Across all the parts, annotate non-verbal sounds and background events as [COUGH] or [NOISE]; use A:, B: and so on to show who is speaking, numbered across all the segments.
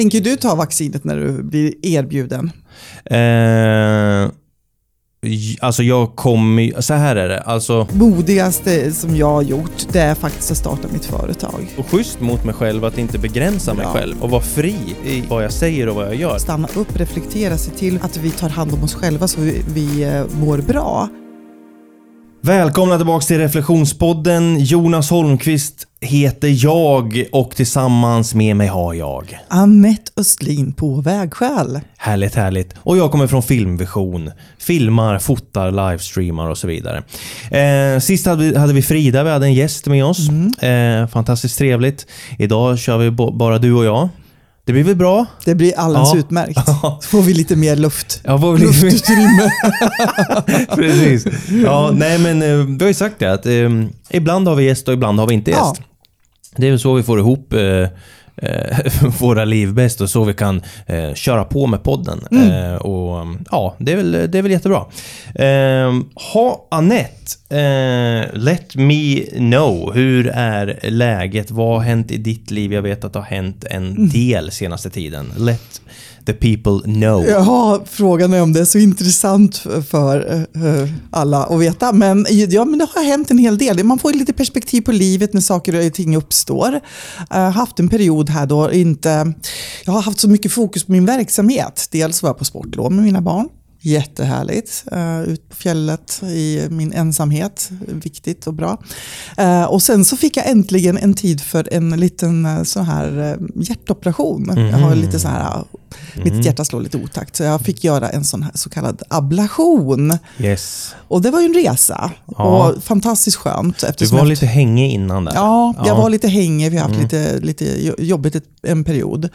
A: Tänker du ta vaccinet när du blir erbjuden?
B: Eh, alltså jag kommer Så här är det. Alltså,
A: Modigaste som jag har gjort, det är faktiskt att starta mitt företag.
B: och schysst mot mig själv att inte begränsa mig
A: Ja.
B: själv och vara fri i vad jag säger och vad jag gör.
A: Stanna upp, reflektera, se till att vi tar hand om oss själva så vi, vi eh, mår bra.
B: Välkomna tillbaks till Reflektionspodden. Jonas Holmqvist heter jag och tillsammans med mig har jag.
A: Annette Östlin på vägskäl.
B: Härligt, härligt. Och jag kommer från Filmvision. Filmar, fotar, livestreamar och så vidare. Eh, sist hade vi, hade vi Frida, vi hade en gäst med oss. Eh, fantastiskt trevligt. Idag kör vi bara du och jag. Det blir väl bra?
A: Det blir alldeles
B: Ja.
A: utmärkt. Så får vi lite mer luft.
B: Ja, vad blir
A: Luftutrymme. [LAUGHS]
B: Precis. Ja, nej men eh, vi har ju sagt det att eh, ibland har vi gäst och ibland har vi inte
A: Ja.
B: gäst. Det är så vi får ihop eh, [LAUGHS] våra liv bäst och så vi kan eh, köra på med podden.
A: Mm.
B: Eh, och ja, det är väl, det är väl jättebra. Eh, ha Annette, eh, let me know. Hur är läget? Vad har hänt i ditt liv? Jag vet att det har hänt en
A: Mm.
B: del senaste tiden. Let the people know.
A: Ja, frågan är om det är så intressant för eh, eh, alla att veta. Men, ja, men det har hänt en hel del. Man får lite perspektiv på livet när saker och ting uppstår. Jag har haft en period här då inte... Jag har haft så mycket fokus på min verksamhet. Dels var jag på sportlov med mina barn. Jättehärligt. Uh, ut på fjället i min ensamhet. Viktigt och bra. Uh, och sen så fick jag äntligen en tid för en liten uh, så här uh, hjärtoperation. Jag har lite så här, uh, mitt hjärta slår lite otakt. Så jag fick göra en sån här så kallad ablation.
B: Yes.
A: Och det var ju en resa.
B: Ja.
A: Och fantastiskt skönt.
B: Du var lite hängig innan där.
A: Ja, jag
B: Ja.
A: var lite hängig. Vi har haft lite, lite jo- jobbigt en period.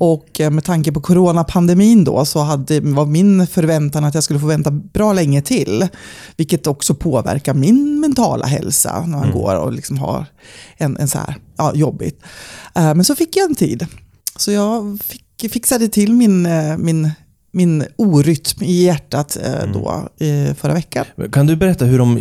A: Och eh, med tanke på coronapandemin då så hade, var min förväntan att jag skulle få vänta bra länge till. Vilket också påverkar min mentala hälsa när man går och liksom har en, en så här ja, jobbigt. Eh, Men så fick jag en tid. Så jag fick, fixade till min, eh, min, min orytm i hjärtat eh, då eh, förra veckan.
B: Kan du berätta hur de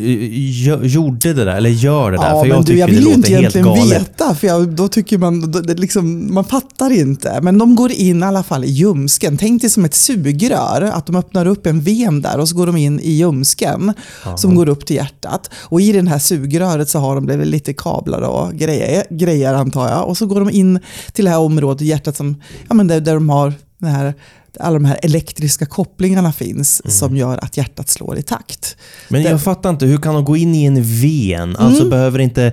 B: gjorde det där, eller gör det där?
A: Ja,
B: för jag
A: men du, jag
B: det
A: vill ju inte egentligen veta, för jag, då tycker man, då, det liksom, man fattar inte. Men de går in i alla fall i ljumsken. Tänk dig som ett sugrör, att de öppnar upp en ven där och så går de in i ljumsken som går upp till hjärtat. Och i den här sugröret så har de det väl lite kablar och grejer, grejer antar jag. Och så går de in till det här området i hjärtat som, ja, men där, där de har den här alla de här elektriska kopplingarna finns
B: Mm.
A: som gör att hjärtat slår i takt.
B: Men
A: Det-
B: jag fattar inte, hur kan de gå in i en ven? Alltså
A: Mm.
B: behöver inte,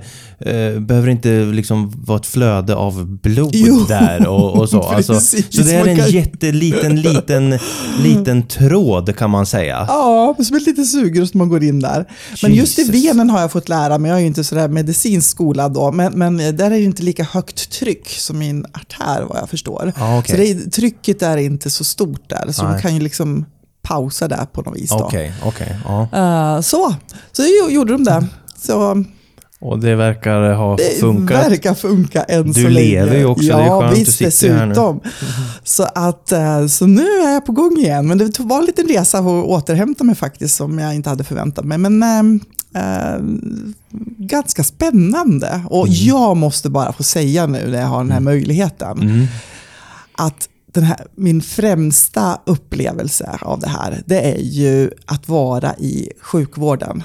B: eh, behöver inte liksom vara ett flöde av blod
A: Jo.
B: där och, och så? [LAUGHS] Alltså, så det är en
A: kan-
B: jätteliten, liten, liten tråd kan man säga.
A: Ja, som ett litet sugrör som man går in där. Men just i
B: Jesus.
A: venen har jag fått lära mig, jag är ju inte sådär medicinskt skolad då, men, men där är det ju inte lika högt tryck som i en artär vad jag förstår.
B: Ja, okej.
A: Så det trycket är inte så stort där, så
B: Nej.
A: man kan ju liksom pausa där på något vis. Då.
B: Okej, okej. ja.
A: Eh, så, så gjorde de det. Så
B: Och det verkar ha
A: det
B: funkat.
A: verkar funka än
B: Du
A: så länge.
B: lever ju också, det är
A: ja,
B: skönt. Du
A: visst,
B: sitter ju här nu.
A: dessutom. Så, att, eh, så nu är jag på gång igen. Men det var en liten resa att återhämta mig faktiskt som jag inte hade förväntat mig. Men eh, eh, ganska spännande. Och
B: Mm.
A: jag måste bara få säga nu när jag har den här möjligheten.
B: Mm.
A: Att den här, min främsta upplevelse av det här, det är ju att vara i sjukvården.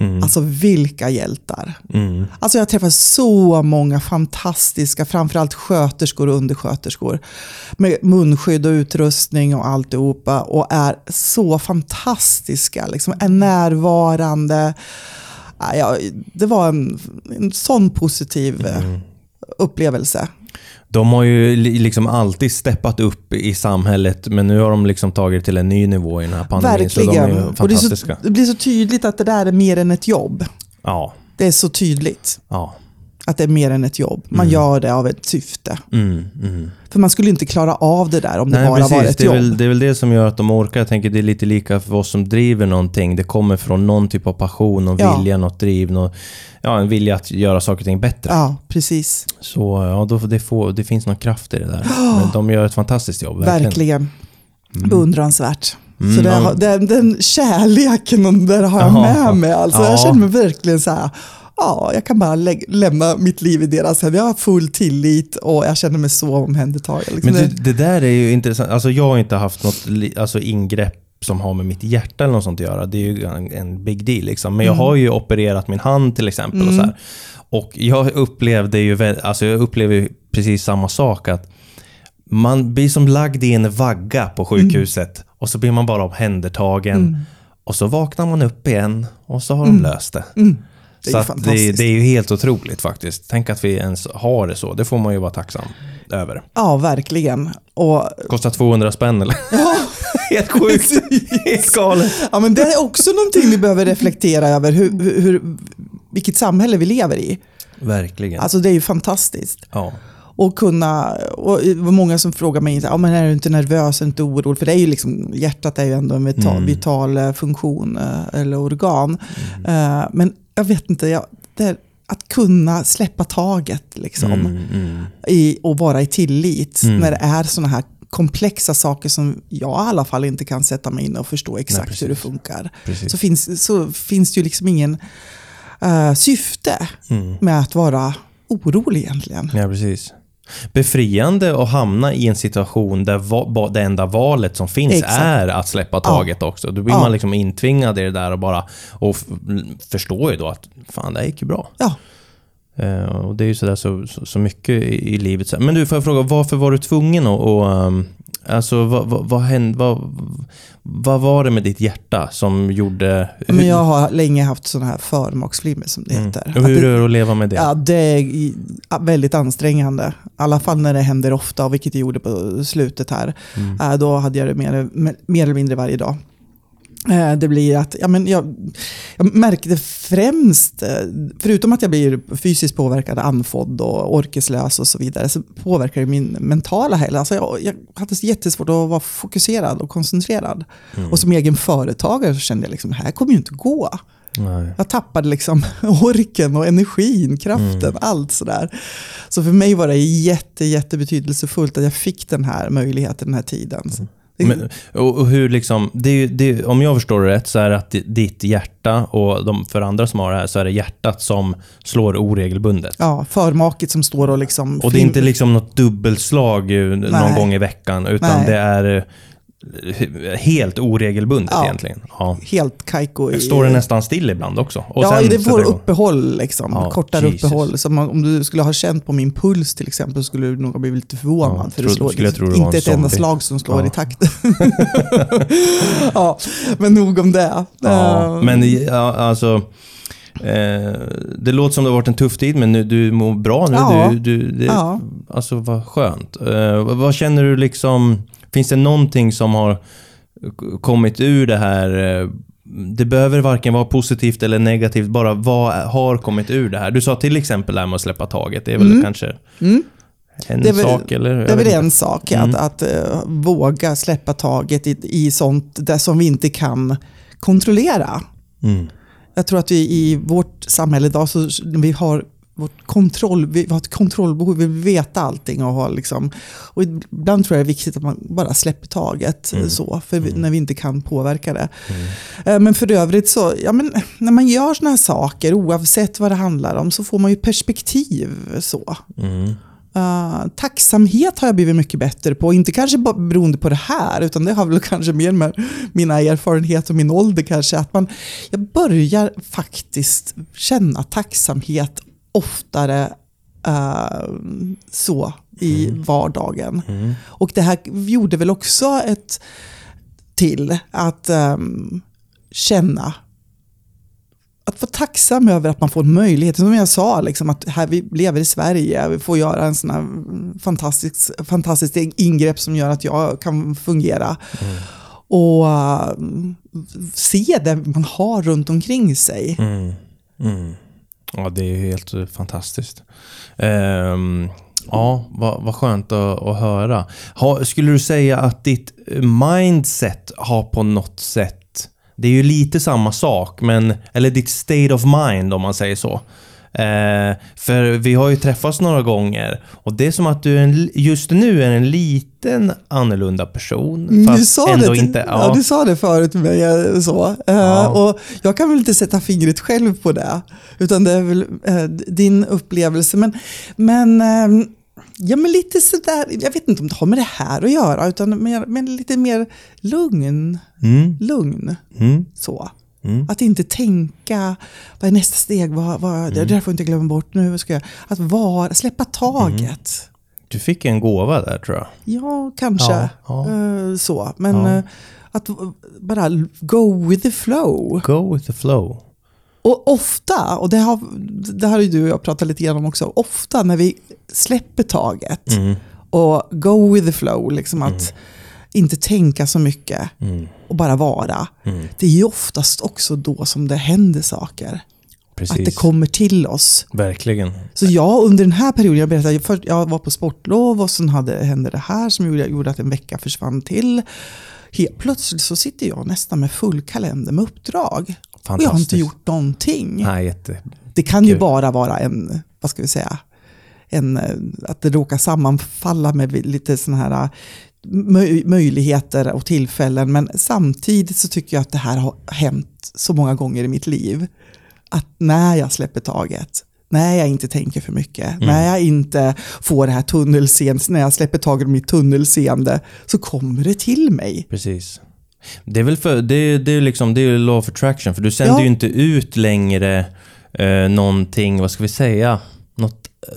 B: Mm.
A: Alltså vilka hjältar.
B: Mm.
A: Alltså jag har träffat så många fantastiska, framförallt sköterskor och undersköterskor med munskydd och utrustning och alltihopa och är så fantastiska, liksom är närvarande. Ja, det var en, en sån positiv eh, upplevelse.
B: De har ju li- liksom alltid steppat upp i samhället, men nu har de liksom tagit till en ny nivå i den här pandemin. De
A: Verkligen.
B: ju
A: och det, så, det blir så tydligt att det där är mer än ett jobb.
B: Ja,
A: Det är så tydligt
B: ja.
A: Att det är mer än ett jobb. Man gör det av ett syfte.
B: Mm, mm.
A: För man skulle inte klara av det där om det
B: Nej,
A: bara var
B: precis.
A: ett
B: Det
A: jobb.
B: väl, det är väl det som gör att de orkar. Jag tänker det är lite lika för oss som driver någonting. Det kommer från någon typ av passion och
A: Ja.
B: vilja, något driv, något, ja, en vilja att göra saker och ting bättre.
A: Ja, precis.
B: Så ja, då, det, får, det finns någon kraft i det där. [GASPS] Men de gör ett fantastiskt jobb. Verkligen.
A: Verkligen. Beundransvärt.
B: Mm,
A: så det den, den kärleken där har jag
B: Ja.
A: med mig. Alltså,
B: Ja.
A: Jag känner mig verkligen så här, ja, jag kan bara lä lämna mitt liv i deras händer. Jag har full tillit och jag känner mig så omhändertagen. Liksom.
B: Men det, det, där är ju intressant. Alltså jag har inte haft något alltså ingrepp som har med mitt hjärta eller något sånt att göra. Det är ju en, en big deal. Liksom. Men jag
A: Mm.
B: har ju opererat min hand till exempel. Och, så här. och jag upplevde ju alltså jag upplever ju precis samma sak. att Man blir som lagd i en vagga på sjukhuset och så blir man bara omhändertagen.
A: Mm.
B: Och så vaknar man upp igen och så har de löst det.
A: Mm. Det är
B: så
A: ju
B: att det,
A: fantastiskt.
B: det är ju helt otroligt faktiskt. Tänk att vi ens har det så. Det får man ju vara tacksam över.
A: Ja, verkligen. Och,
B: Kostar 200 spänn eller? [LAUGHS]
A: ja, [LAUGHS]
B: Helt sjukt. Helt galet.
A: ja, men det är också någonting vi behöver reflektera över, hur, hur, vilket samhälle vi lever i.
B: Verkligen.
A: Alltså det är ju fantastiskt.
B: ja.
A: Och kunna, och det var många som frågade mig, ja, men är du inte nervös, är du inte orolig? För det är ju liksom, hjärtat är ju ändå en vital,
B: Mm.
A: vital eh, funktion eh, eller organ.
B: Mm.
A: Eh, Men jag vet inte, jag, det är att kunna släppa taget liksom,
B: Mm, mm.
A: i, och vara i tillit
B: Mm.
A: när det är sådana här komplexa saker som jag i alla fall inte kan sätta mig in och förstå exakt
B: precis.
A: hur det funkar.
B: Precis.
A: Så finns, så finns det ju liksom ingen eh, syfte
B: Mm.
A: med att vara orolig egentligen.
B: Ja, precis. Befriande att hamna i en situation där det enda valet som finns
A: Exakt.
B: är att släppa taget också. Då blir
A: Ja.
B: man liksom intvingad i det där och bara och förstår ju då att fan, det här gick ju bra.
A: Ja.
B: Eh, och det är ju sådär så, så, så mycket i, i livet. Men du, får jag fråga, varför var du tvungen att... Och, um, alltså, vad, vad, vad hände... Vad, vad var det med ditt hjärta som gjorde...
A: Men jag har länge haft sådana här förmaksflimmer som det heter.
B: Mm. Och hur
A: det,
B: är det att leva med det?
A: ja, det är väldigt ansträngande. I alla fall när det händer ofta, vilket det gjorde på slutet här.
B: Mm.
A: Eh, Då hade jag det mer, mer eller mindre varje dag. Eh, Det blir att, ja, men jag, jag märkte främst, eh, förutom att jag blir fysiskt påverkad, andfådd och orkeslös och så vidare, så påverkar det min mentala hälsa. Alltså jag, jag hade jättesvårt att vara fokuserad och koncentrerad.
B: Mm.
A: Och som egen företagare så kände jag liksom, det här kommer ju inte gå.
B: Nej.
A: Jag tappade liksom [LAUGHS] orken och energin, kraften,
B: Mm.
A: allt sådär. Så för mig var det jätte, jätte betydelsefullt att jag fick den här möjligheten, den här tiden.
B: Mm. Men, och, hur liksom, det det om jag förstår det rätt så är det att di- ditt hjärta och de, för andra som har det här så är det hjärtat som slår oregelbundet.
A: Ja, förmaket som står och liksom...
B: Och det är inte liksom något dubbelslag någon
A: Nej.
B: gång i veckan utan
A: Nej.
B: det är helt oregelbundet
A: Ja.
B: egentligen. Ja.
A: Helt kajko. i-
B: Står det nästan still ibland också? Och
A: ja,
B: sen
A: det får uppehåll, liksom,
B: Ja,
A: kortare
B: Jesus.
A: uppehåll. Som om du skulle ha känt på min puls till exempel skulle du nog ha blivit lite förvånad.
B: Ja,
A: för
B: tro-
A: det slår
B: skulle det var
A: inte ett enda slag som slår i takt. [LAUGHS] ja, men nog om det.
B: Ja,
A: Eh,
B: men ja, alltså... Eh, det låter som det har varit en tuff tid, men nu, du mår bra nu.
A: Ja.
B: Du, du, det,
A: Ja.
B: Alltså vad skönt. Eh, vad, vad känner du liksom... Finns det någonting som har kommit ur det här? eh, Det behöver varken vara positivt eller negativt, bara vad har kommit ur det här? Du sa till exempel det här med att släppa taget. Det är väl
A: Mm.
B: kanske
A: Mm.
B: en
A: Det är väl-
B: sak? Eller?
A: Det är väl en sak,
B: Mm.
A: att, att eh, våga släppa taget i, i sånt där som vi inte kan kontrollera.
B: Mm.
A: Jag tror att vi i vårt samhälle idag, så vi har vårt kontroll, vi har ett kontrollbehov, vi vill veta allting. Och, ha liksom, och ibland tror jag det är viktigt att man bara släpper taget,
B: Mm.
A: så, för vi, när vi inte kan påverka det.
B: Mm.
A: Eh, Men för övrigt så, ja, men när man gör sådana här saker, oavsett vad det handlar om, så får man ju perspektiv. så.
B: Mm.
A: Uh, tacksamhet har jag blivit mycket bättre på. Inte kanske beroende på det här, utan det har väl kanske mer med mina erfarenheter och min ålder kanske. Att man, jag börjar faktiskt känna tacksamhet oftare uh, så i vardagen.
B: Mm.
A: Och det här gjorde väl också ett till att um, känna att vara tacksam över att man får en möjlighet. Som jag sa, liksom, att här vi lever i Sverige, vi får göra en sån här fantastisk, fantastiskt ingrepp som gör att jag kan fungera. Och uh, se det man har runt omkring sig.
B: Mm. Mm. Ja, det är ju helt eh, fantastiskt. Um, ja, vad, vad skönt att, att höra. Ha, skulle du säga att ditt eh, mindset har på något sätt, det är ju lite samma sak, men, eller ditt state of mind om man säger så. Eh, för vi har ju träffats några gånger och det är som att du en, just nu är en liten annorlunda person.
A: Mm,
B: fast
A: Du sa,
B: ändå
A: det,
B: inte...
A: ja. du sa det förut till mig. eh, Så. Eh,
B: Ja.
A: Och jag kan väl inte sätta fingret själv på det. Utan det är väl eh, din upplevelse. Men, men, eh, ja, men lite sådär, jag vet inte om det har med det här att göra. Utan mer, men lite mer lugn.
B: Mm,
A: lugn
B: mm,
A: så.
B: Mm.
A: Att inte tänka, vad är nästa steg? Vad, vad,
B: Mm.
A: Det där får jag inte glömma bort nu. Ska jag? Att vara, släppa taget.
B: Du fick en gåva där tror jag.
A: Ja, kanske.
B: Ja, ja.
A: Eh, så. Men
B: Ja.
A: eh, att bara go with the flow.
B: Go with the flow.
A: Och ofta, och det har, det har ju du och jag pratat lite grann om också, ofta när vi släpper taget
B: Mm,
A: och go with the flow, liksom att inte tänka så mycket
B: mm,
A: och bara vara.
B: mm.
A: Det är ju oftast också då som det händer saker.
B: Precis.
A: Att det kommer till oss.
B: Verkligen.
A: Så jag under den här perioden, jag berättade, först, jag var på sportlov och sen hade, hände det här som gjorde, gjorde att en vecka försvann till. Helt plötsligt så sitter jag nästan med full kalender med uppdrag. Och jag har inte gjort någonting.
B: Nej, jätte...
A: Det kan ju
B: Kul.
A: bara vara en, vad ska vi säga, en, eh, att det råkar sammanfalla med lite sådana här möj- möjligheter och tillfällen. Men samtidigt så tycker jag att det här har hänt så många gånger i mitt liv. Att när jag släpper taget, när jag inte tänker för mycket, när jag inte får det här tunnelseendet, när jag släpper taget om mitt tunnelseende, så kommer det till mig.
B: Precis. Det är väl för, det, det är liksom, det är law of attraction, för du sänder
A: Ja.
B: ju inte ut längre eh, någonting, vad ska vi säga?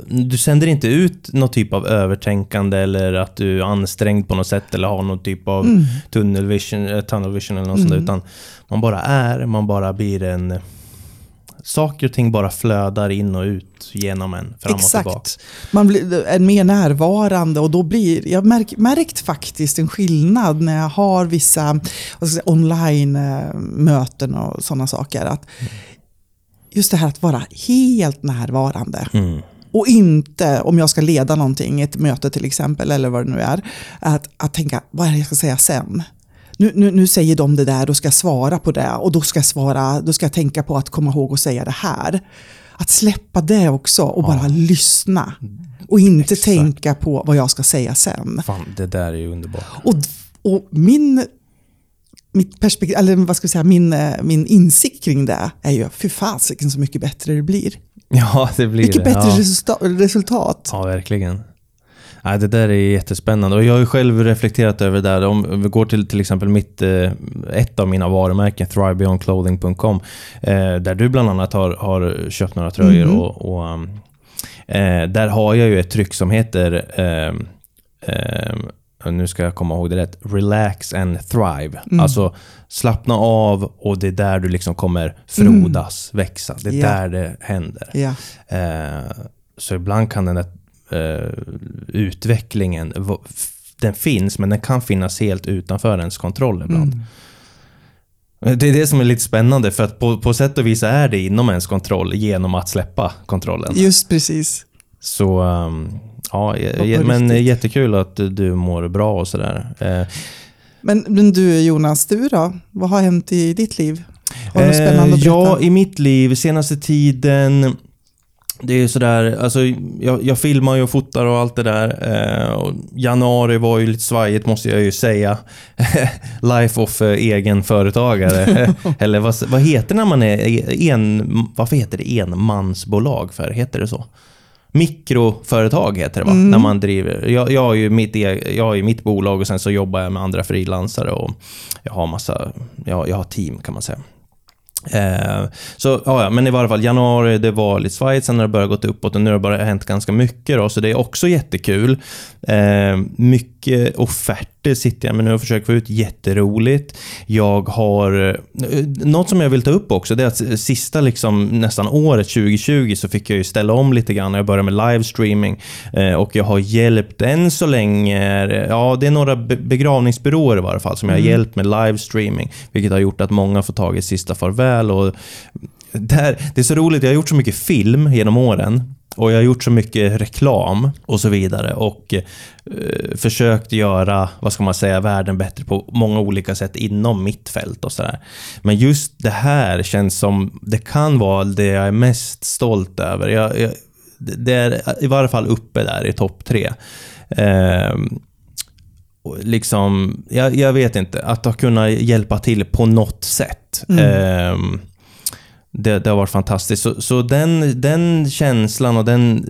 B: Du sänder inte ut någon typ av övertänkande eller att du är ansträngd på något sätt eller har någon typ av
A: Mm.
B: tunnel vision, eh, tunnel vision eller något sånt där, utan man bara är, man bara blir en... Saker och ting bara flödar in och ut genom en, fram och tillbaka.
A: Exakt. Man blir mer närvarande och då blir, jag märk, märkt faktiskt en skillnad när jag har vissa online-möten och sådana saker. Att just det här att vara helt närvarande.
B: Mm.
A: Och inte, om jag ska leda någonting, ett möte till exempel, eller vad det nu är, att, att tänka, vad är det jag ska säga sen? Nu, nu, nu säger de det där, då ska jag svara på det och då ska jag, svara, då ska jag tänka på att komma ihåg att säga det här. Att släppa det också och bara lyssna. Och inte
B: Exakt.
A: tänka på vad jag ska säga sen.
B: Fan, det där är ju underbart.
A: Och, och min, mitt perspektiv, eller vad ska jag säga, min, eh, min insikt kring det är ju, fy fasiken så mycket bättre det blir. [LAUGHS]
B: Ja, det blir
A: Vilket
B: det.
A: bättre
B: ja.
A: resulta- resultat.
B: Ja, verkligen. Nej, det där är jättespännande och jag har ju själv reflekterat över det där. Om vi går till till exempel mitt, eh, ett av mina varumärken, thrivebeyondclothing.com, eh, där du bland annat har, har köpt några tröjor
A: Mhm.
B: och, och eh, där har jag ju ett tryck som heter nu ska jag komma ihåg det rätt. Relax and thrive.
A: Mm.
B: Alltså slappna av och det är där du liksom kommer frodas, växa. Det är
A: Ja.
B: där det händer.
A: Ja.
B: Eh, så ibland kan den där eh, utvecklingen, den finns, men den kan finnas helt utanför ens kontroll ibland.
A: Mm.
B: Det är det som är lite spännande, för att på, på sätt och vis är det inom ens kontroll genom att släppa kontrollen.
A: Just precis.
B: Så um, ja,
A: på
B: ja, men
A: riktigt.
B: jättekul att du mår bra och sådär. Eh,
A: Men, men du Jonas, du då? Vad har hänt i ditt liv? Har du spännande att
B: Eh, Ja, i mitt liv senaste tiden det är sådär, alltså jag, jag filmar ju och fotar och allt det där. Eh, och januari var ju lite svajigt måste jag ju säga. [LAUGHS] Life of eh, egen företagare. [LAUGHS] Eller vad, vad heter när man är en, varför heter det enmansbolag för? Heter det så? Mikroföretag heter det va?
A: Mm.
B: När man driver. Jag, jag, har ju mitt, e- jag har ju mitt bolag och sen så jobbar jag med andra frilansare och jag har massa, jag, jag har team kan man säga. Eh, så ja, men i varje fall januari det var lite svajigt, sen har det börjat gått uppåt och nu har det bara hänt ganska mycket då, så det är också jättekul. Eh, mycket offerter sitter jag med nu och försöker få ut, jätteroligt. Jag har, eh, något som jag vill ta upp också, det är att sista liksom, nästan året 2020 så fick jag ju ställa om lite grann. Jag började med livestreaming eh, och jag har hjälpt än så länge, ja det är några be- begravningsbyråer i varje fall som jag har hjälpt med livestreaming, vilket har gjort att många får tag i sista farväl och där, det är så roligt, jag har gjort så mycket film genom åren och jag har gjort så mycket reklam och så vidare och eh, försökt göra, vad ska man säga, världen bättre på många olika sätt inom mitt fält och sådär. Men just det här känns som, det kan vara det jag är mest stolt över. Jag, jag, det är i varje fall uppe där i topp tre. Eh, liksom, jag, jag, vet inte, att ha kunnat hjälpa till på något sätt. Mm. Eh, det, det, har varit fantastiskt. Så, så den, den känslan och den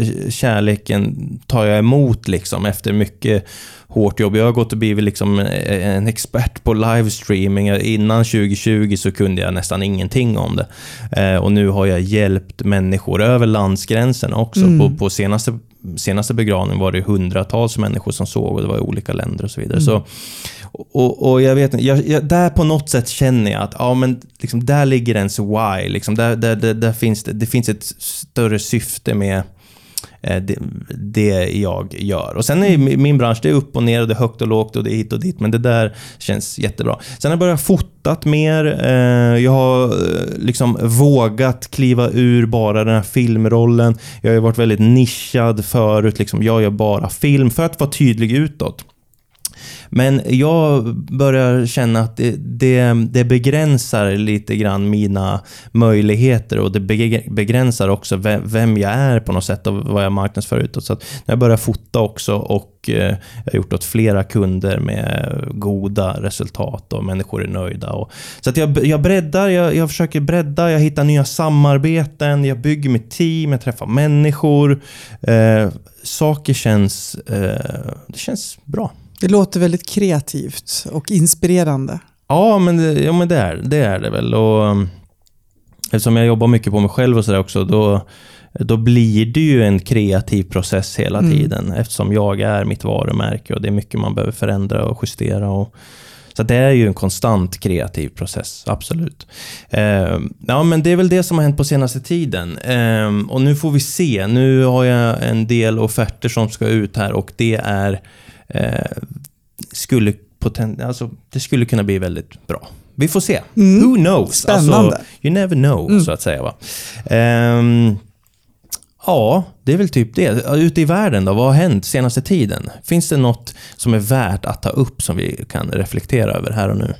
B: eh, kärleken tar jag emot liksom efter mycket hårt jobb. Jag har gått och blivit liksom eh, en expert på livestreaming. Innan 2020 så kunde jag nästan ingenting om det. Eh, och nu har jag hjälpt människor över landsgränserna också. Mm. På, på senaste, senaste begravningen var det hundratals människor som såg och det var i olika länder och så vidare. Mm. Så, och, och, jag vet jag, jag, där på något sätt känner jag att ja, men liksom, där ligger ens why. Liksom, där, där, där, där finns det, det finns ett större syfte med eh, det, det, jag gör. Och sen är min bransch, det är upp och ner och det är högt och lågt och det är hit och dit. Men det där känns jättebra. Sen har jag börjat fotat mer. Eh, jag har eh, liksom vågat kliva ur bara den här filmrollen. Jag har varit väldigt nischad förut. Liksom, jag gör bara film för att vara tydlig utåt. Men jag börjar känna att det, det, det, begränsar lite grann mina möjligheter och det begränsar också vem jag är på något sätt och vad jag marknadsför utåt. Så att när jag börjar fota också och eh, jag har gjort åt flera kunder med goda resultat och människor är nöjda. Och, så att jag, jag breddar, jag, jag försöker bredda, jag hittar nya samarbeten, jag bygger mitt team, jag träffar människor. Eh, saker känns, eh, det känns bra.
A: Det låter väldigt kreativt och inspirerande.
B: Ja, men det, ja, men det, är, det är det väl. Och, um, eftersom jag jobbar mycket på mig själv och sådär också, då, då blir det ju en kreativ process hela mm. tiden. Eftersom jag är mitt varumärke och det är mycket man behöver förändra och justera. Och, så det är ju en konstant kreativ process, absolut. Eh, ja, men det är väl det som har hänt på senaste tiden. Eh, och nu får vi se. Nu har jag en del offerter som ska ut här och det är eh, skulle alltså, det skulle kunna bli väldigt bra. Vi får se. Mm. Who knows?
A: Spännande. Alltså,
B: you never know, mm. så att säga. Va? Um, ja, det är väl typ det. Ute i världen då, vad har hänt senaste tiden? Finns det något som är värt att ta upp som vi kan reflektera över här och nu?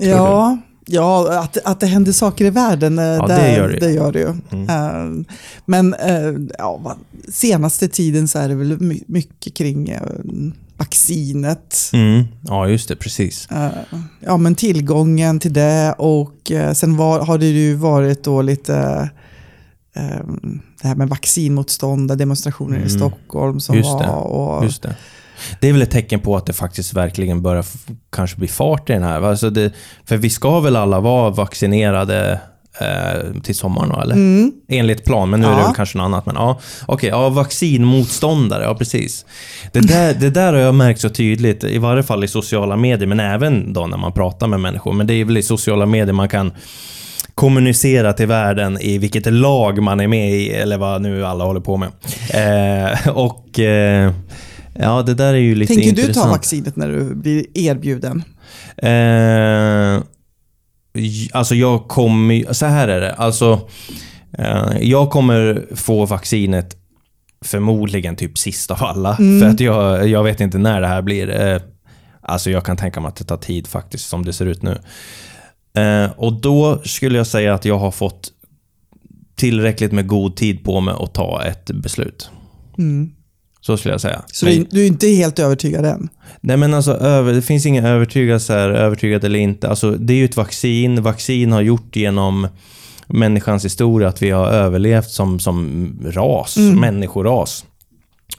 A: Ja, du? Ja, att, att det händer saker i världen, eh, ja, där, det gör det, det, gör det ju. Mm. Uh, men uh, ja, senaste tiden så är det väl mycket kring uh, vaccinet.
B: Mm. Ja, just det. Precis. Uh,
A: ja, men tillgången till det och uh, sen var, har det ju varit då lite uh, det här med vaccinmotstånd, demonstrationer mm. i Stockholm som
B: just
A: var.
B: Och, just det. Det är väl ett tecken på att det faktiskt verkligen börjar kanske bli fart i den här. Alltså det, för vi ska väl alla vara vaccinerade eh, till sommaren då, eller? Mm. Enligt plan, men nu är det väl kanske något annat. Men ja, okej, okay, ja, vaccinmotståndare, ja precis. Det där, det där har jag märkt så tydligt, i varje fall i sociala medier, men även då när man pratar med människor. Men det är väl i sociala medier man kan kommunicera till världen i vilket lag man är med i, eller vad nu alla håller på med. Eh, och eh, ja, det där är ju lite
A: Tänker
B: intressant.
A: Tänker du ta vaccinet när du blir erbjuden?
B: Eh, Alltså jag kommer... Så här är det. Alltså, eh, jag kommer få vaccinet förmodligen typ sist av alla. Mm. För att jag, jag vet inte när det här blir. Eh, alltså jag kan tänka mig att det tar tid faktiskt, som det ser ut nu. Eh, och då skulle jag säga att jag har fått tillräckligt med god tid på mig att ta ett beslut. Mm. Så skulle jag säga.
A: Så men, du är inte helt övertygad än?
B: Nej men alltså, över, det finns ingen övertygelse här, övertygad eller inte. Alltså, det är ju ett vaccin. Vaccin har gjort genom människans historia att vi har överlevt som, som ras, mm. människoras.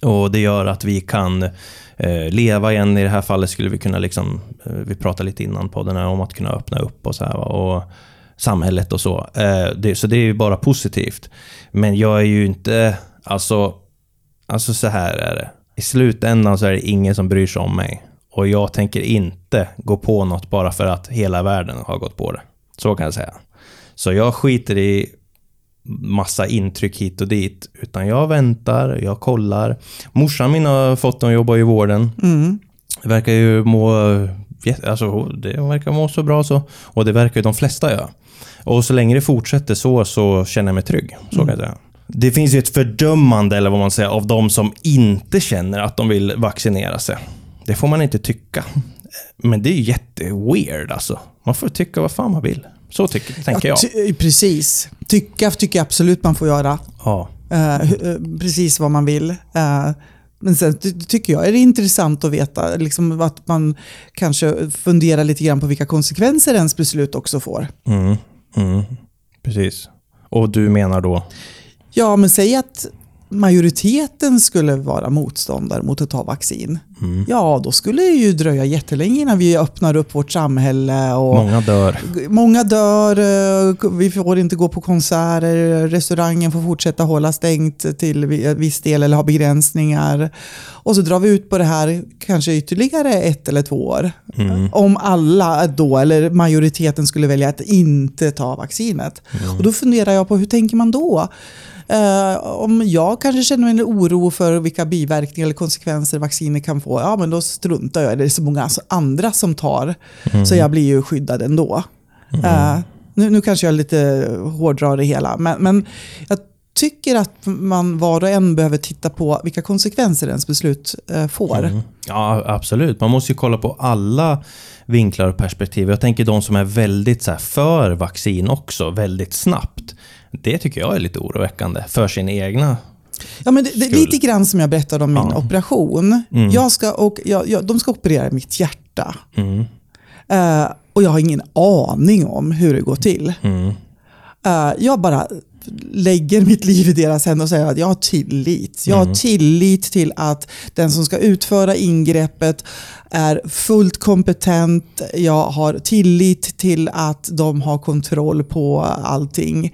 B: Och det gör att vi kan eh, leva igen. I det här fallet skulle vi kunna, liksom, eh, vi pratade lite innan på den här om att kunna öppna upp och så här. Och samhället och så. Eh, det, så det är ju bara positivt. Men jag är ju inte, alltså Alltså så här är det. I slutändan så är det ingen som bryr sig om mig. Och jag tänker inte gå på något bara för att hela världen har gått på det. Så kan jag säga. Så jag skiter i massa intryck hit och dit. Utan jag väntar, jag kollar. Morsan min har fått en jobba i vården. Mm. Verkar ju må... Alltså, det verkar må så bra så. Och det verkar ju de flesta göra. Och så länge det fortsätter så, så känner jag mig trygg. Så kan jag säga. Det finns ju ett fördömande, eller vad man säger, av de som inte känner att de vill vaccinera sig. Det får man inte tycka. Men det är ju jätteweird alltså. Man får tycka vad fan man vill. Så tycker, tänker jag.
A: precis. Tycka tycker jag absolut man får göra.
B: Ja.
A: Eh, eh, precis vad man vill. Eh, men sen ty- tycker jag är det intressant att veta liksom, att man kanske funderar lite grann på vilka konsekvenser ens beslut också får.
B: Mm. Mm. Precis. Och du menar då?
A: Ja, men säg att majoriteten skulle vara motståndare mot att ta vaccin.
B: Mm.
A: Ja, då skulle det ju dröja jättelänge innan vi öppnar upp vårt samhälle. Och
B: Många dör.
A: Många dör, eh, vi får inte gå på konserter, restaurangen får fortsätta hålla stängt till vi- viss del eller ha begränsningar. Och så drar vi ut på det här kanske ytterligare ett eller två år.
B: Mm.
A: Om alla då, eller majoriteten skulle välja att inte ta vaccinet.
B: Mm.
A: Och då funderar jag på hur tänker man då? Eh, om jag kanske känner en oro för vilka biverkningar eller konsekvenser vacciner kan få, ja men då struntar jag. Det är så många andra som tar, så jag blir ju skyddad ändå. Eh, nu, nu kanske jag lite hårdrar det hela, men, men jag tycker att man var och en behöver titta på vilka konsekvenser ens beslut eh, får.
B: Mm. Ja, absolut. Man måste ju kolla på alla vinklar och perspektiv. Jag tänker de som är väldigt så för vaccin också, väldigt snabbt. Det tycker jag är lite oroväckande för sin egna...
A: Ja, men det, det, lite grann som jag berättade om min
B: Ja.
A: operation.
B: Mm.
A: Jag ska, och, jag, jag, de ska operera mitt hjärta.
B: Mm.
A: Eh, och jag har ingen aning om hur det går till.
B: Mm.
A: Eh, jag bara lägger mitt liv i deras händer och säger att jag har tillit. Jag
B: Mm.
A: har tillit till att den som ska utföra ingreppet är fullt kompetent. Jag har tillit till att de har kontroll på allting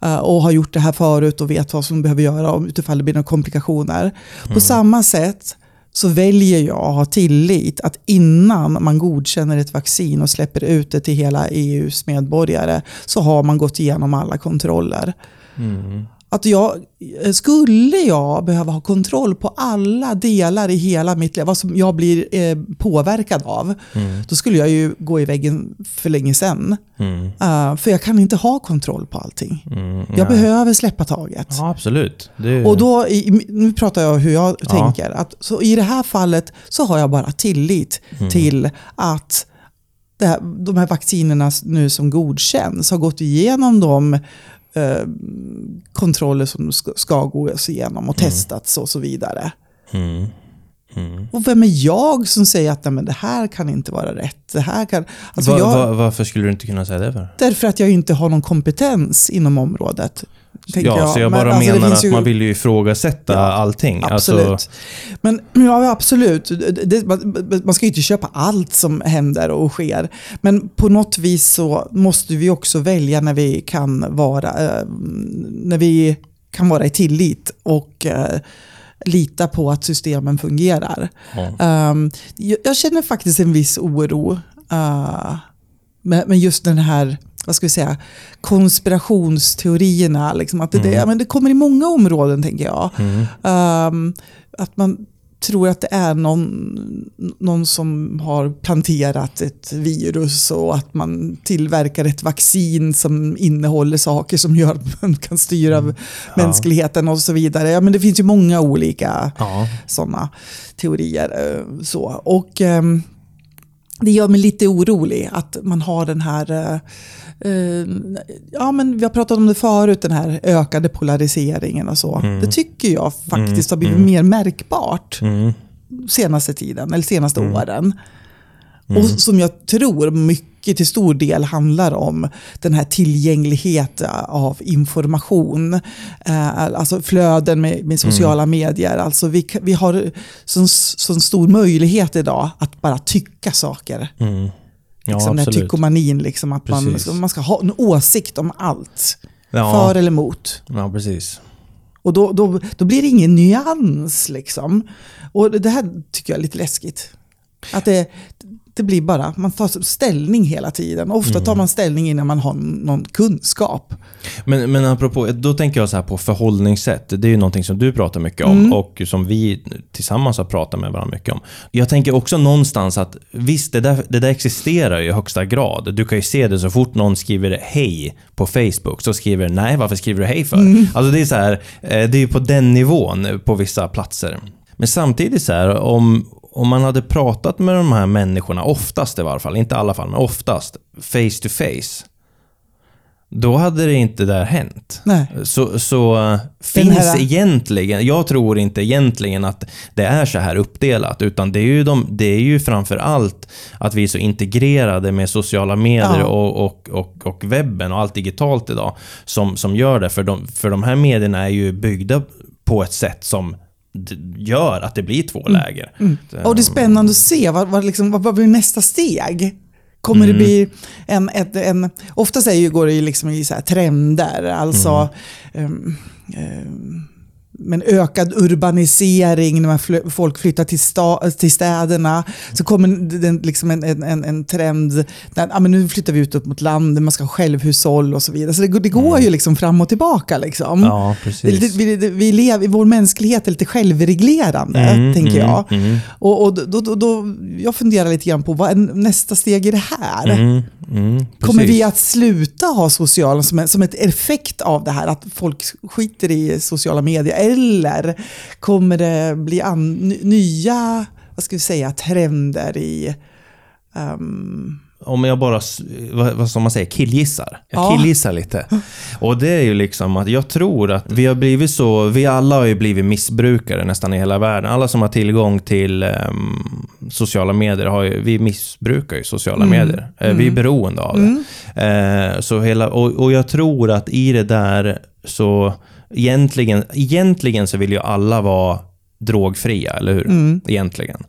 A: och har gjort det här förut och vet vad som behöver göra om utifall det blir några komplikationer. På samma sätt så väljer jag att ha tillit att innan man godkänner ett vaccin och släpper ut det till hela EUs medborgare så har man gått igenom alla kontroller.
B: Mm.
A: Att jag, skulle jag behöva ha kontroll på alla delar i hela mitt liv, vad som jag blir eh, påverkad av,
B: Mm.
A: då skulle jag ju gå i väggen för länge sedan.
B: Mm.
A: Eh, för jag kan inte ha kontroll på allting.
B: Mm.
A: Jag behöver släppa taget.
B: Ja, absolut. Det...
A: Och då, nu pratar jag hur jag
B: Ja.
A: tänker. Att, så I det här fallet så har jag bara tillit
B: Mm.
A: till att här, de här vaccinerna nu som godkänns har gått igenom de eh, kontroller som ska, ska gås igenom och
B: Mm.
A: testats och så vidare.
B: Mm. Mm.
A: Och vem är jag som säger att men det här kan inte vara rätt? Det här kan, alltså
B: Va,
A: jag,
B: va, varför skulle du inte kunna säga det för?
A: Därför att jag inte har någon kompetens inom området.
B: Ja, så jag
A: Men
B: bara
A: alltså, det
B: menar att
A: ju-
B: man vill ju ifrågasätta
A: Ja,
B: allting.
A: Absolut.
B: Alltså,
A: Men ja, absolut. Det, det, man, man ska ju inte köpa allt som händer och sker. Men på något vis så måste vi också välja när vi kan vara, eh, när vi kan vara i tillit och eh, lita på att systemen fungerar.
B: ja.
A: Um, jag, jag känner faktiskt en viss oro uh, med, med just den här vad ska vi säga, konspirationsteorierna. Liksom, att det, det, ja, men det kommer i många områden, tänker jag.
B: Mm.
A: Um, att man tror att det är någon, någon som har planterat ett virus och att man tillverkar ett vaccin som innehåller saker som gör att man kan styra
B: Ja.
A: mänskligheten och så vidare. Ja, men det finns ju många olika
B: Ja.
A: sådana teorier. eh, Så. Och ehm, det gör mig lite orolig att man har den här, eh, eh, ja men vi har pratat om det förut, den här ökade polariseringen och så.
B: Mm.
A: Det tycker jag faktiskt
B: Mm,
A: har blivit
B: mm.
A: mer märkbart
B: Mm.
A: senaste tiden, eller senaste
B: Mm.
A: åren.
B: Mm.
A: Och som jag tror mycket till stor del handlar om den här tillgängligheten av information. Eh, alltså flöden med, med sociala medier. Alltså vi, vi har sån stor möjlighet idag att bara tycka saker.
B: Mm. Ja,
A: Liksom den här tyckomanin, liksom, att man, man ska ha en åsikt om allt.
B: Ja.
A: För eller emot.
B: ja, precis.
A: Och då, då, då blir det ingen nyans. Liksom. Och det här tycker jag är lite läskigt. Att det, det blir bara, man tar ställning hela tiden. Ofta tar man ställning innan man har någon kunskap.
B: Men, men apropå, då tänker jag så här på förhållningssätt. Det är ju någonting som du pratar mycket om och som vi tillsammans har pratat med varandra mycket om. Jag tänker också någonstans att visst, det där, det där existerar i högsta grad. Du kan ju se det så fort någon skriver hej på Facebook, så skriver nej, varför skriver du hej för? Alltså det är så här, eh, det är ju på den nivån på vissa platser. Men samtidigt så här, om, om man hade pratat med de här människorna, oftast i varje fall, inte alla fall, men oftast, face to face. Då hade det inte där hänt.
A: Nej.
B: Så, så uh, finns
A: här-
B: egentligen, jag tror inte egentligen att det är så här uppdelat, utan det är ju, de, det är ju framför allt att vi är så integrerade med sociala medier
A: Ja.
B: och, och, och, och webben och allt digitalt idag som, som gör det. För de, för de här medierna är ju byggda på ett sätt som gör att det blir två
A: Mm.
B: läger.
A: Och det är spännande att se, vad, vad, liksom, vad, blir nästa steg? Kommer
B: Mm.
A: det bli en... ett, en oftast är ju, går det ju liksom i så här trender, alltså
B: Mm.
A: ehm, ehm, men ökad urbanisering, när man fly, folk flyttar till, sta, till städerna. Så kommer den, liksom en, en, en, en trend, där, ja, men nu flyttar vi ut upp mot landet, man ska ha självhushåll och så vidare. Så det, går- det går ju liksom fram och tillbaka. Liksom.
B: Mm. Ja, precis.
A: vi, det- vi lever, vår mänsklighet är lite självreglerande,
B: Mm,
A: tänker
B: mm,
A: jag.
B: mm.
A: Och, och då, då, då, jag funderar lite grann på vad är nästa steg i det här?
B: Mm, mm,
A: Kommer vi att sluta ha sociala som, som ett effekt av det här, att folk skiter i sociala medier? Eller kommer det bli nya vad ska vi säga, trender i... ehm,
B: Om jag bara, vad, som man säger, killgissar. Jag
A: Ja.
B: killgissar lite. Och det är ju liksom att jag tror att vi har blivit så, vi alla har ju blivit missbrukare nästan i hela världen. Alla som har tillgång till ehm, sociala medier, har ju, vi missbrukar ju sociala medier. Eh, Vi är beroende av det. Eh, så hela, och, och jag tror att i det där så, egentligen, egentligen så vill ju alla vara drogfria, eller hur? Egentligen.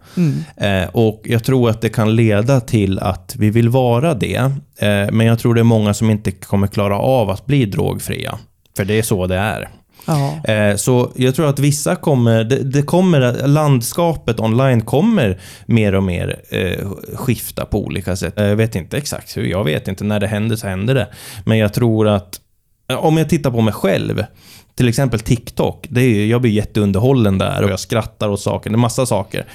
B: Eh, och jag tror att det kan leda till att vi vill vara det. Eh, men jag tror det är många som inte kommer klara av att bli drogfria. För det är så det är. Eh, så jag tror att vissa kommer, det, det kommer, landskapet online kommer mer och mer eh, skifta på olika sätt. Eh, Jag vet inte exakt hur, jag vet inte. När det händer så händer det. Men jag tror att, om jag tittar på mig själv, till exempel TikTok, det är, jag blir jätteunderhållen där och jag skrattar åt saker, det är massa saker.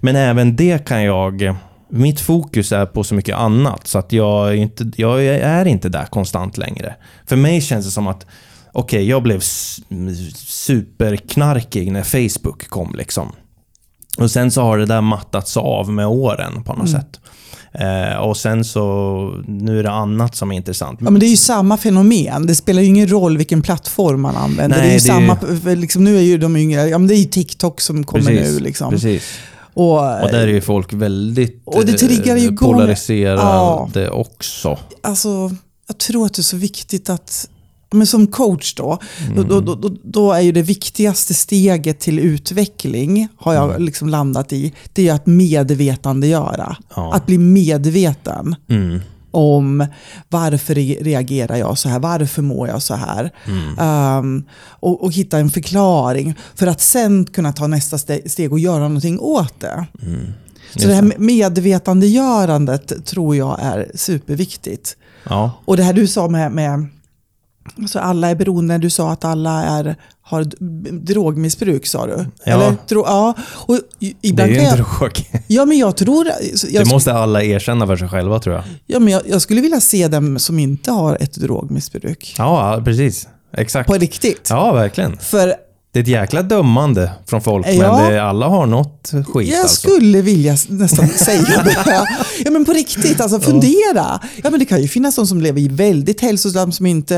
B: Men även det kan jag, mitt fokus är på så mycket annat så att jag är inte, jag är inte där konstant längre. För mig känns det som att Okej, jag blev superknarkig när Facebook kom liksom. Och sen så har det där mattats av med åren på något sätt. Eh, och sen så, nu är det annat som är intressant.
A: Ja, men det är ju samma fenomen. Det spelar ju ingen roll vilken plattform man använder.
B: Nej,
A: det är ju
B: det
A: samma, för liksom, nu är ju de yngre, ja, men det är ju TikTok som kommer nu. Liksom.
B: precis.
A: Och,
B: Och där är ju folk väldigt
A: Och det triggar ju
B: polariserade också.
A: alltså, jag tror att det är så viktigt att men som coach då,
B: Mm.
A: då, då, då, då är ju det viktigaste steget till utveckling, har jag liksom landat i, det är att medvetandegöra.
B: Ja.
A: Att bli medveten
B: Mm.
A: om varför re- reagerar jag så här, varför mår jag så här? Um, och, och hitta en förklaring för att sen kunna ta nästa ste- steg och göra någonting åt det. Så det här med- medvetandegörandet tror jag är superviktigt.
B: Ja.
A: Och det här du sa med, med alltså alla är beroende, du sa att alla är, har drogmissbruk sa du?
B: Ja.
A: Eller, tro, ja. Och i-
B: Det är
A: ibland
B: ju en drog.
A: ja, men jag tror... Jag,
B: Det måste alla erkänna för sig själva tror jag.
A: ja, men jag, jag skulle vilja se dem som inte har ett drogmissbruk.
B: Ja, precis. Exakt.
A: På riktigt.
B: Ja, verkligen.
A: För
B: Det är ett jäkla dömande från folk,
A: Ja.
B: men det, alla har något skit
A: jag
B: alltså.
A: skulle vilja nästan säga det. Ja men på riktigt, alltså fundera. Ja men det kan ju finnas de som lever i väldigt hälsosamt, som inte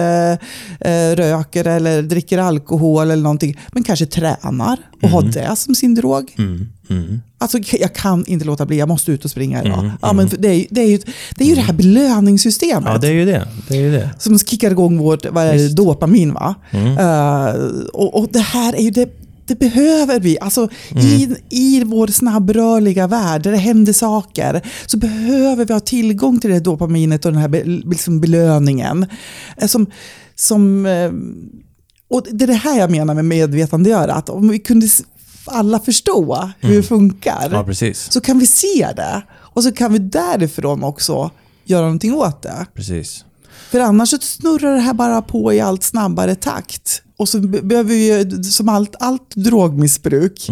A: eh, röker eller dricker alkohol eller någonting, men kanske tränar och har det som sin drog.
B: Mm, mm.
A: Alltså jag kan inte låta bli, jag måste ut och springa idag.
B: Mm,
A: ja, men för det, är, det, är ju, det är ju det här belöningssystemet.
B: Ja, det är ju det. Det är ju det.
A: som kickar igång vårt vad är det, dopamin. Va?
B: Mm.
A: Eh, och, och det här är ju det, det behöver vi. Alltså, i,
B: Mm.
A: I vår snabbrörliga värld där det händer saker så behöver vi ha tillgång till det dopaminet och den här be, liksom belöningen. Eh, Som, som, eh, och det är det här jag menar med medvetandegöra. Att om vi kunde alla förstå hur det funkar
B: Ja, precis.
A: så kan vi se det. Och så kan vi därifrån också göra någonting åt det.
B: Precis.
A: För annars så snurrar det här bara på i allt snabbare takt. Och så be- behöver vi, ju, som allt, allt drogmissbruk,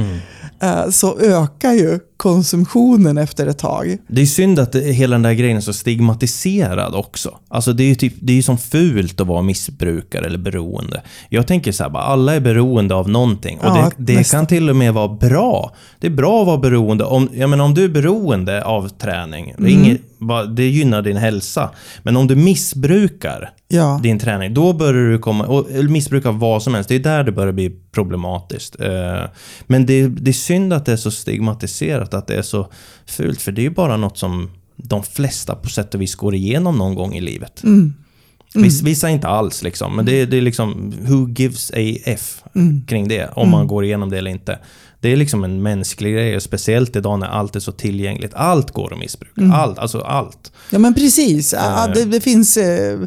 A: eh, så ökar ju konsumtionen efter ett tag.
B: Det är synd att det, hela den där grejen är så stigmatiserad också. Alltså det är ju typ, det är som fult att vara missbrukare eller beroende. Jag tänker så här, bara, alla är beroende av någonting. Och
A: Ja,
B: det, det kan till och med vara bra. Det är bra att vara beroende. Om, jag menar, om du är beroende av träning, det,
A: Mm.
B: inget, va- det gynnar din hälsa. Men om du missbrukar
A: Ja.
B: din träning, då börjar du komma, och, missbruka vad som helst, det är där det börjar bli problematiskt. Eh, men det, det är synd att det är så stigmatiserat, att det är så fult, för det är ju bara något som de flesta på sätt och vis går igenom någon gång i livet.
A: Mm.
B: Viss, vissa inte alls liksom, men det, det är liksom who gives a f
A: Mm.
B: kring det, om man går igenom det eller inte. Det är liksom en mänsklig grej, speciellt idag när allt är så tillgängligt. Allt går att missbruka.
A: Mm.
B: Allt, alltså allt.
A: Ja men precis. Ja, det, det finns, eh,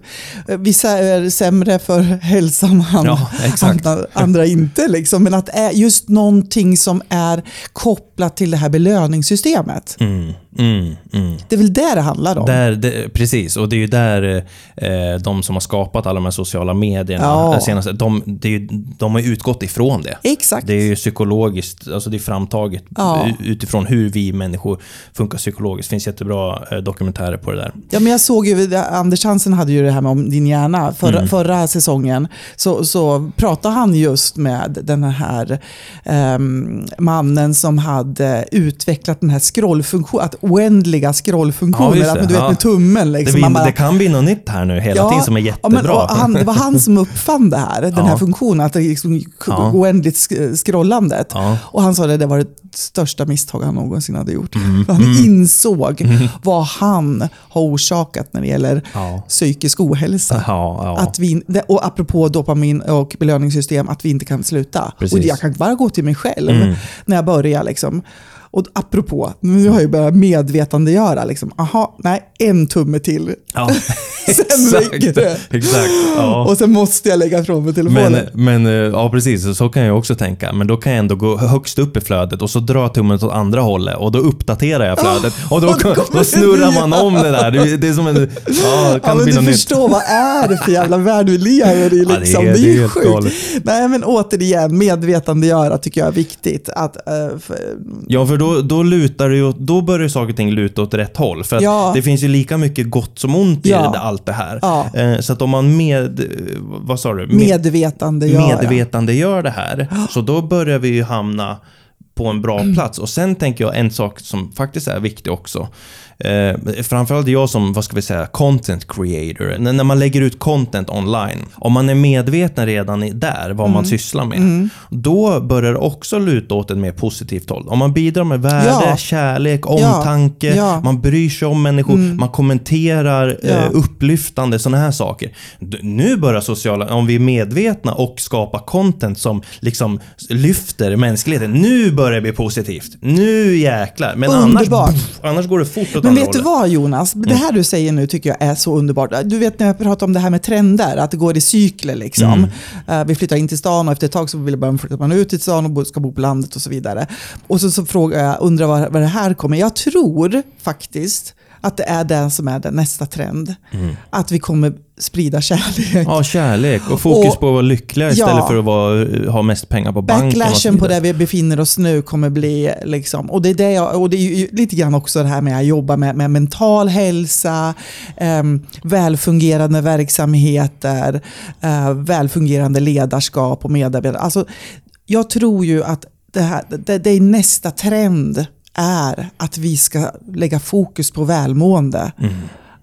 A: vissa är sämre för hälsan,
B: Ja,
A: andra, andra inte. Liksom. Men att är just någonting som är kopplat till det här belöningssystemet.
B: Mm, mm, mm.
A: Det är väl det det handlar om?
B: Där, det, precis, och det är ju där eh, de som har skapat alla de här sociala medierna,
A: Ja.
B: senaste, de, det är ju, de har ju utgått ifrån det.
A: Exakt.
B: Det är ju psykologiskt, alltså det är framtaget
A: Ja.
B: utifrån hur vi människor funkar psykologiskt. Det finns jättebra eh, dokumentärer på det där.
A: Ja, men jag såg ju, Anders Hansen hade ju det här med om din hjärna förra,
B: Mm.
A: förra säsongen. Så, så pratade han just med den här ehm, mannen som hade utvecklat den här scrollfunktionen, att oändliga scrollfunktioner,
B: Ja,
A: att
B: det.
A: du vet
B: Ja.
A: med tummen.
B: Det,
A: Liksom,
B: vi,
A: man bara-
B: det kan bli något nytt här nu hela tiden som är
A: Ja,
B: jättebra.
A: men, och han, det var han som uppfann det här, den
B: Ja.
A: här funktionen, att det liksom
B: Ja.
A: oändligt scrollandet.
B: Ja.
A: Och han sa att det var det största misstag han någonsin hade gjort.
B: Mm.
A: Han insåg vad han har orsakat när det gäller
B: Ja.
A: psykisk ohälsa. Att vi, och apropå dopamin och belöningssystem, att vi inte kan sluta.
B: Precis.
A: Och jag kan bara gå till mig själv
B: Mm.
A: när jag börjar. Liksom. Och apropå, nu har jag ju börjat medvetandegöra. Liksom, aha, nej, en tumme till.
B: ja. [LAUGHS]
A: Sen räcker det.
B: Exakt. Ja.
A: Och sen måste jag lägga ifrån mig telefonen.
B: Men, men eh, ja, precis. Så kan jag också tänka. Men då kan jag ändå gå högst upp i flödet och så dra tummen åt andra hållet och då uppdaterar jag flödet. Och då,
A: och då [LAUGHS]
B: då snurrar man om det där. Det, det är som en... Ja,
A: Ja,
B: kan
A: men
B: bli
A: du
B: något nytt.
A: förstår, vad är det för jävla värld vi lever i?
B: Ja, det
A: Liksom.
B: är-
A: det är,
B: det är
A: sjukt.
B: galet.
A: Nej, men återigen, medvetandegöra tycker jag är viktigt. Att, eh, för,
B: Ja, för då, då lutar det ju, då börjar saker och ting luta åt rätt håll. För
A: Ja.
B: det finns ju lika mycket gott som ont i
A: Ja.
B: det, allt det här.
A: Ja.
B: Eh, Så att om man med, vad sa du? Med,
A: medvetandegöra.
B: medvetandegör det här, så då börjar vi ju hamna på en bra [CLEARS THROAT] plats. Och sen tänker jag en sak som faktiskt är viktig också. Eh, framförallt jag som, vad ska vi säga, content creator. N- när man lägger ut content online. Om man är medveten redan där, vad
A: Mm.
B: man sysslar med. Då börjar det också luta åt ett mer positivt håll. Om man bidrar med värde,
A: Ja.
B: kärlek,
A: Ja.
B: omtanke,
A: Ja.
B: man bryr sig om människor, man kommenterar
A: Ja.
B: eh, upplyftande, sådana här saker. D- Nu börjar sociala, om vi är medvetna och skapar content som liksom lyfter mänskligheten. Nu börjar det bli positivt. Nu jäklar. Men
A: Underbart.
B: annars, annars går det fort åt
A: Men vet du
B: hållet.
A: vad Jonas? Det
B: Mm.
A: här du säger nu tycker jag är så underbart. Du vet när jag pratar om det här med trender, att det går i cykler. Liksom.
B: Mm.
A: Eh, vi flyttar in till stan och efter ett tag så vill man flytta man ut till stan och ska bo på landet och så vidare. Och så, så frågar jag, undrar vad, vad det här kommer. Jag tror faktiskt att det är det som är den nästa trend. Att vi kommer sprida kärlek.
B: Mm. Ja, kärlek och fokus
A: Och-
B: på att vara lyckliga istället
A: Ja.
B: för att vara, ha mest pengar på banken.
A: Backlashen på där vi befinner oss nu kommer bli, liksom, och det är, det jag, och det är lite grann också det här med att jobba med, med mental hälsa, um, välfungerande verksamheter, eh, välfungerande ledarskap och medarbetare. Alltså, jag tror ju att det, här, det, det är nästa trend är att vi ska lägga fokus på välmående.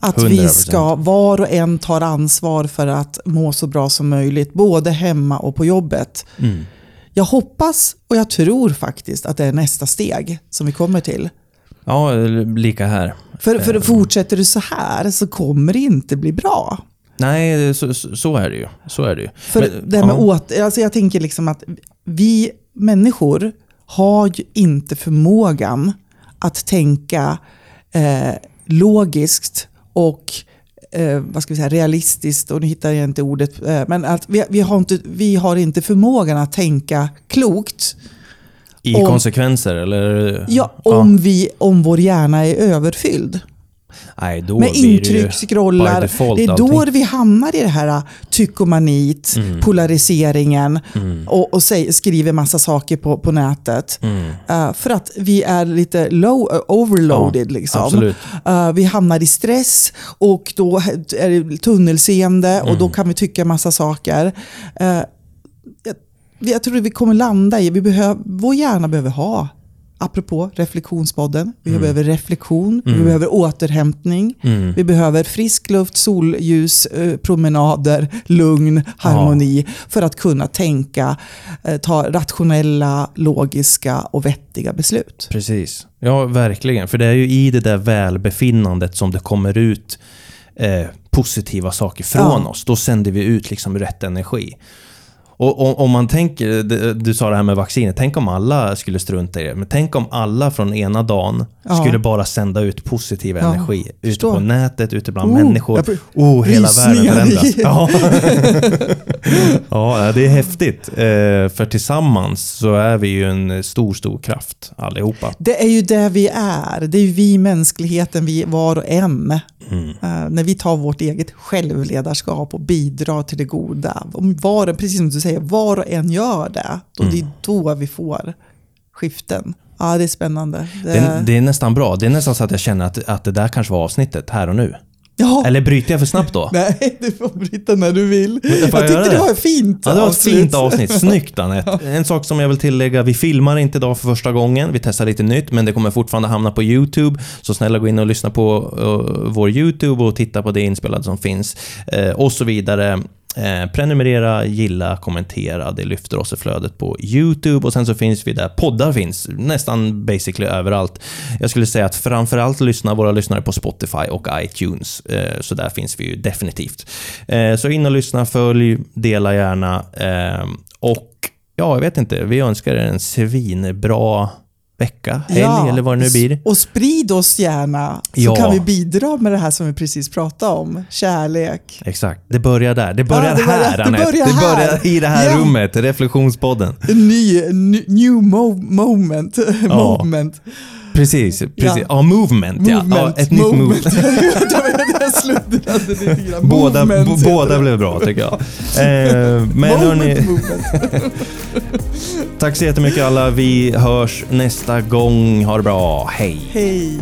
A: Att vi
B: 100%.
A: ska, var och en tar ansvar för att må så bra som möjligt, både hemma och på jobbet.
B: Mm.
A: Jag hoppas och jag tror faktiskt att det är nästa steg som vi kommer till.
B: Ja, lika här.
A: För, för fortsätter det så här så kommer det inte bli bra.
B: Nej, så, så så är det ju. Så är det ju.
A: För
B: Men-
A: det här med
B: ja.
A: åt, alltså jag tänker liksom att vi människor har ju inte förmågan att tänka eh, logiskt och eh, vad ska vi säga, realistiskt, och nu hittar jag inte ordet, eh, men att vi, vi, har inte, vi har inte förmågan att tänka klokt
B: I
A: Om-
B: konsekvenser eller?
A: Ja, om, Vi, om vår hjärna är överfylld.
B: Nej, då
A: Med
B: blir det
A: är då vi hamnar i det här tykomanit,
B: Mm.
A: polariseringen och, och säg, skriver massa saker på, på nätet.
B: Mm.
A: Eh, för att vi är lite low, uh, overloaded.
B: Ja,
A: liksom. Eh, vi hamnar i stress och då är det tunnelseende och
B: Mm.
A: då kan vi tycka massa saker. Jag, jag tror vi kommer landa i, vi behöver, vår hjärna behöver ha Apropå reflektionspodden. Vi behöver reflektion, vi behöver återhämtning,
B: Mm.
A: vi behöver frisk luft, solljus, eh, promenader, lugn, harmoni för att kunna tänka, eh, ta rationella, logiska och vettiga beslut.
B: Precis. Ja, verkligen. För det är ju i det där välbefinnandet som det kommer ut eh, positiva saker från
A: Ja.
B: oss. Då sänder vi ut liksom rätt energi. Och om, man tänker, du- sa det här med vaccinet, tänk om alla skulle strunta i det. Men tänk om alla från ena dagen
A: Ja.
B: skulle bara sända ut positiv
A: Ja,
B: energi. Ute
A: förstår.
B: på nätet, ute bland
A: Oh,
B: människor. Oh, hela världen förändras. [LAUGHS] Ja. [LAUGHS] ja, det är häftigt. Eh, för tillsammans så är vi ju en stor, stor kraft allihopa.
A: Det är ju det vi är. Det är ju vi, mänskligheten, vi var och en.
B: Mm.
A: Eh, när vi tar vårt eget självledarskap och bidrar till det goda. Var, precis som du säger, var och en gör det. Då Det
B: Mm.
A: är då vi får skiften. Ja, det är spännande. Det,
B: Det, det är nästan bra. Det är nästan så att jag känner att, att det där kanske var avsnittet här och nu.
A: ja,
B: Eller bryter jag för snabbt då? [LAUGHS]
A: Nej, du får bryta när du vill.
B: jag
A: Jag tyckte det
B: det?
A: var ett fint
B: Ja, det var ett
A: avslut.
B: fint avsnitt. [LAUGHS] Snyggt Anette. En sak som jag vill tillägga, vi filmar inte idag för första gången. Vi testar lite nytt, men det kommer fortfarande hamna på YouTube. Så snälla gå in och lyssna på eh, vår YouTube och titta på det inspelade som finns. eh, och så vidare. Eh, prenumerera, gilla, kommentera. Det lyfter oss i flödet på YouTube och sen så finns vi där poddar finns. Nästan basically överallt. Jag skulle säga att framförallt lyssnar våra lyssnare på Spotify och iTunes. Eh, så där finns vi ju definitivt. Eh, så in och lyssna, följ, dela gärna. Eh, och ja, jag vet inte. Vi önskar er en svinbra vecka, helg
A: Ja,
B: eller vad det nu blir.
A: Och sprid oss gärna så
B: Ja.
A: kan vi bidra med det här som vi precis pratade om. Kärlek.
B: Exakt. Det börjar där. Det börjar
A: Ja, det börjar-
B: här,
A: det
B: Anette.
A: börjar
B: det
A: här.
B: börjar i det här
A: Ja.
B: rummet, Reflektionspodden.
A: En ny, new mo- moment. [LAUGHS] moment.
B: Precis, precis. Ja,
A: Ja.
B: movement, ja.
A: Movement.
B: ja. Ett nytt movement. [LAUGHS]
A: jag sluddrade lite grann.
B: Båda,
A: Movement
B: båda blev bra tycker jag. Eh, men hörni,
A: movement. [LAUGHS]
B: tack så jättemycket alla. Vi hörs nästa gång. Ha det bra. Hej!
A: Hej.